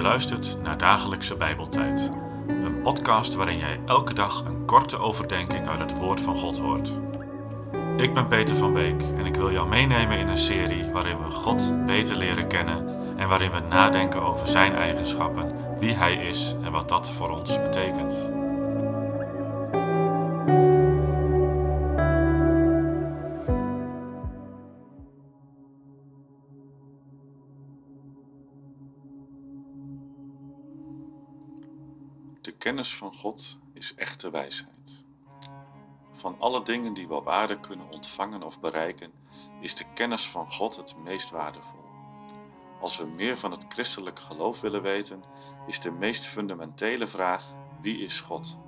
Je luistert naar Dagelijkse Bijbeltijd, een podcast waarin jij elke dag een korte overdenking uit het Woord van God hoort. Ik ben Peter van Beek en ik wil jou meenemen in een serie waarin we God beter leren kennen en waarin we nadenken over Zijn eigenschappen, wie Hij is en wat dat voor ons betekent. Kennis van God is echte wijsheid. Van alle dingen die we op aarde kunnen ontvangen of bereiken, is de kennis van God het meest waardevol. Als we meer van het christelijk geloof willen weten, is de meest fundamentele vraag: wie is God?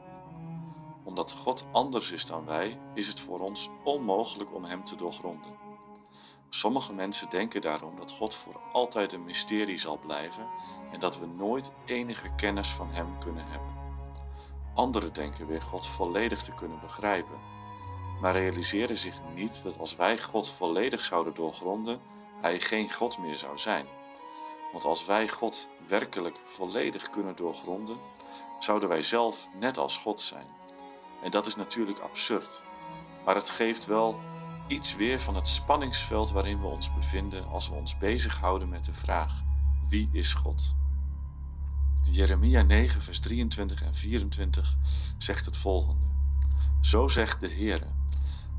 Omdat God anders is dan wij, is het voor ons onmogelijk om Hem te doorgronden. Sommige mensen denken daarom dat God voor altijd een mysterie zal blijven en dat we nooit enige kennis van Hem kunnen hebben. Anderen denken weer God volledig te kunnen begrijpen, maar realiseren zich niet dat als wij God volledig zouden doorgronden, Hij geen God meer zou zijn. Want als wij God werkelijk volledig kunnen doorgronden, zouden wij zelf net als God zijn. En dat is natuurlijk absurd, maar het geeft wel iets weer van het spanningsveld waarin we ons bevinden als we ons bezighouden met de vraag: wie is God? Jeremia 9, vers 23 en 24 zegt het volgende: Zo zegt de Heere: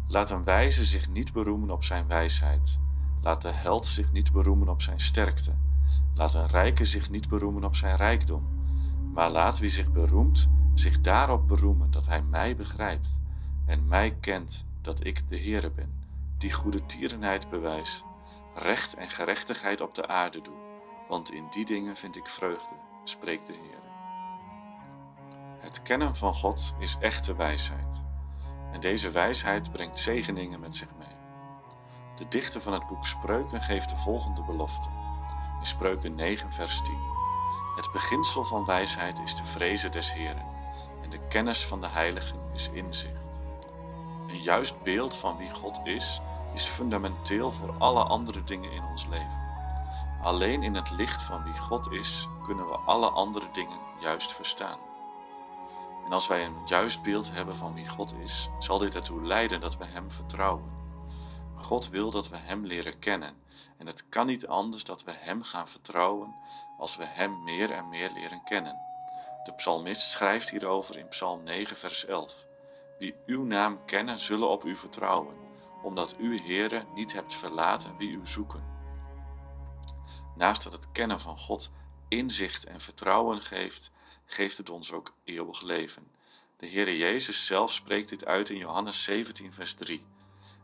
Laat een wijze zich niet beroemen op zijn wijsheid. Laat de held zich niet beroemen op zijn sterkte. Laat een rijke zich niet beroemen op zijn rijkdom. Maar laat wie zich beroemt, zich daarop beroemen dat hij mij begrijpt en mij kent dat ik de Heere ben, die goede tierenheid bewijs, recht en gerechtigheid op de aarde doe, want in die dingen vind ik vreugde, spreekt de Heere. Het kennen van God is echte wijsheid, en deze wijsheid brengt zegeningen met zich mee. De dichter van het boek Spreuken geeft de volgende belofte. In Spreuken 9, vers 10. Het beginsel van wijsheid is de vrezen des Heeren, en de kennis van de heiligen is inzicht. Een juist beeld van wie God is, is fundamenteel voor alle andere dingen in ons leven. Alleen in het licht van wie God is, kunnen we alle andere dingen juist verstaan. En als wij een juist beeld hebben van wie God is, zal dit ertoe leiden dat we Hem vertrouwen. God wil dat we Hem leren kennen en het kan niet anders dat we Hem gaan vertrouwen als we Hem meer en meer leren kennen. De psalmist schrijft hierover in Psalm 9, vers 11. Wie uw naam kennen, zullen op u vertrouwen, omdat u, Heere, niet hebt verlaten wie u zoeken. Naast dat het kennen van God inzicht en vertrouwen geeft, geeft het ons ook eeuwig leven. De Heere Jezus zelf spreekt dit uit in Johannes 17, vers 3.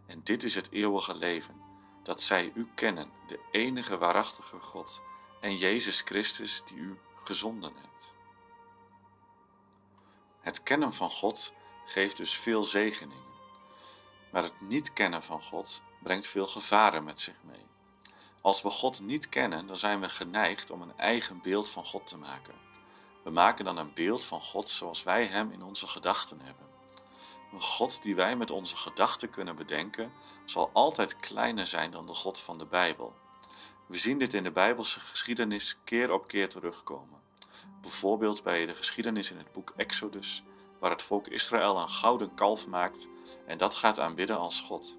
En dit is het eeuwige leven, dat zij u kennen, de enige waarachtige God, en Jezus Christus die u gezonden hebt. Het kennen van God geeft dus veel zegeningen. Maar het niet kennen van God brengt veel gevaren met zich mee. Als we God niet kennen, dan zijn we geneigd om een eigen beeld van God te maken. We maken dan een beeld van God zoals wij Hem in onze gedachten hebben. Een God die wij met onze gedachten kunnen bedenken, zal altijd kleiner zijn dan de God van de Bijbel. We zien dit in de Bijbelse geschiedenis keer op keer terugkomen. Bijvoorbeeld bij de geschiedenis in het boek Exodus, waar het volk Israël een gouden kalf maakt en dat gaat aanbidden als God.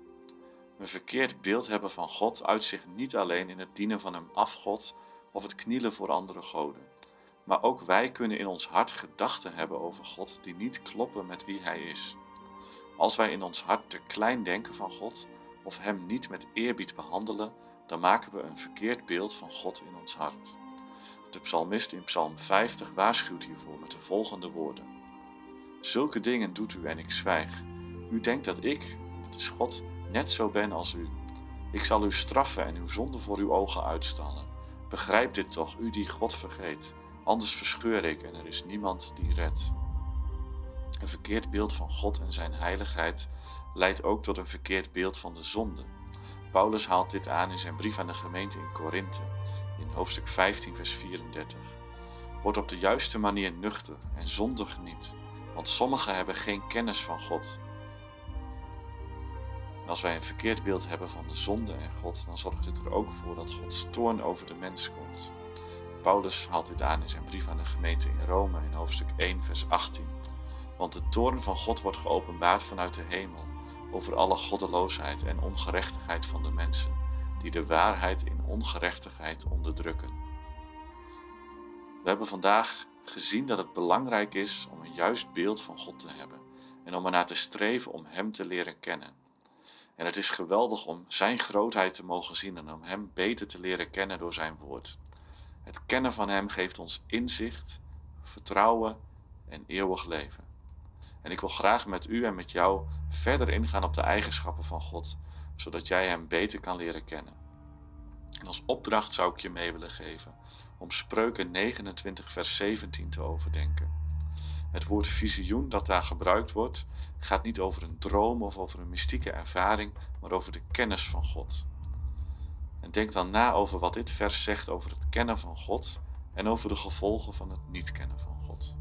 Een verkeerd beeld hebben van God uit zich niet alleen in het dienen van een afgod of het knielen voor andere goden, maar ook wij kunnen in ons hart gedachten hebben over God die niet kloppen met wie Hij is. Als wij in ons hart te klein denken van God of Hem niet met eerbied behandelen, dan maken we een verkeerd beeld van God in ons hart. De psalmist in Psalm 50 waarschuwt hiervoor met de volgende woorden. Zulke dingen doet u en ik zwijg. U denkt dat ik, dat is God, net zo ben als u. Ik zal u straffen en uw zonde voor uw ogen uitstallen. Begrijp dit toch, u die God vergeet. Anders verscheur ik en er is niemand die redt. Een verkeerd beeld van God en zijn heiligheid leidt ook tot een verkeerd beeld van de zonde. Paulus haalt dit aan in zijn brief aan de gemeente in Korinthe, in hoofdstuk 15, vers 34. Word op de juiste manier nuchter en zondig niet, want sommigen hebben geen kennis van God. Als wij een verkeerd beeld hebben van de zonde en God, dan zorgt dit er ook voor dat Gods toorn over de mens komt. Paulus haalt dit aan in zijn brief aan de gemeente in Rome in hoofdstuk 1, vers 18. Want de toorn van God wordt geopenbaard vanuit de hemel over alle goddeloosheid en ongerechtigheid van de mensen, die de waarheid in ongerechtigheid onderdrukken. We hebben vandaag gezien dat het belangrijk is om een juist beeld van God te hebben en om ernaar te streven om Hem te leren kennen. En het is geweldig om Zijn grootheid te mogen zien en om Hem beter te leren kennen door Zijn woord. Het kennen van Hem geeft ons inzicht, vertrouwen en eeuwig leven. En ik wil graag met u en met jou verder ingaan op de eigenschappen van God, zodat jij Hem beter kan leren kennen. En als opdracht zou ik je mee willen geven om Spreuken 29, vers 17 te overdenken. Het woord visioen dat daar gebruikt wordt, gaat niet over een droom of over een mystieke ervaring, maar over de kennis van God. En denk dan na over wat dit vers zegt over het kennen van God en over de gevolgen van het niet kennen van God.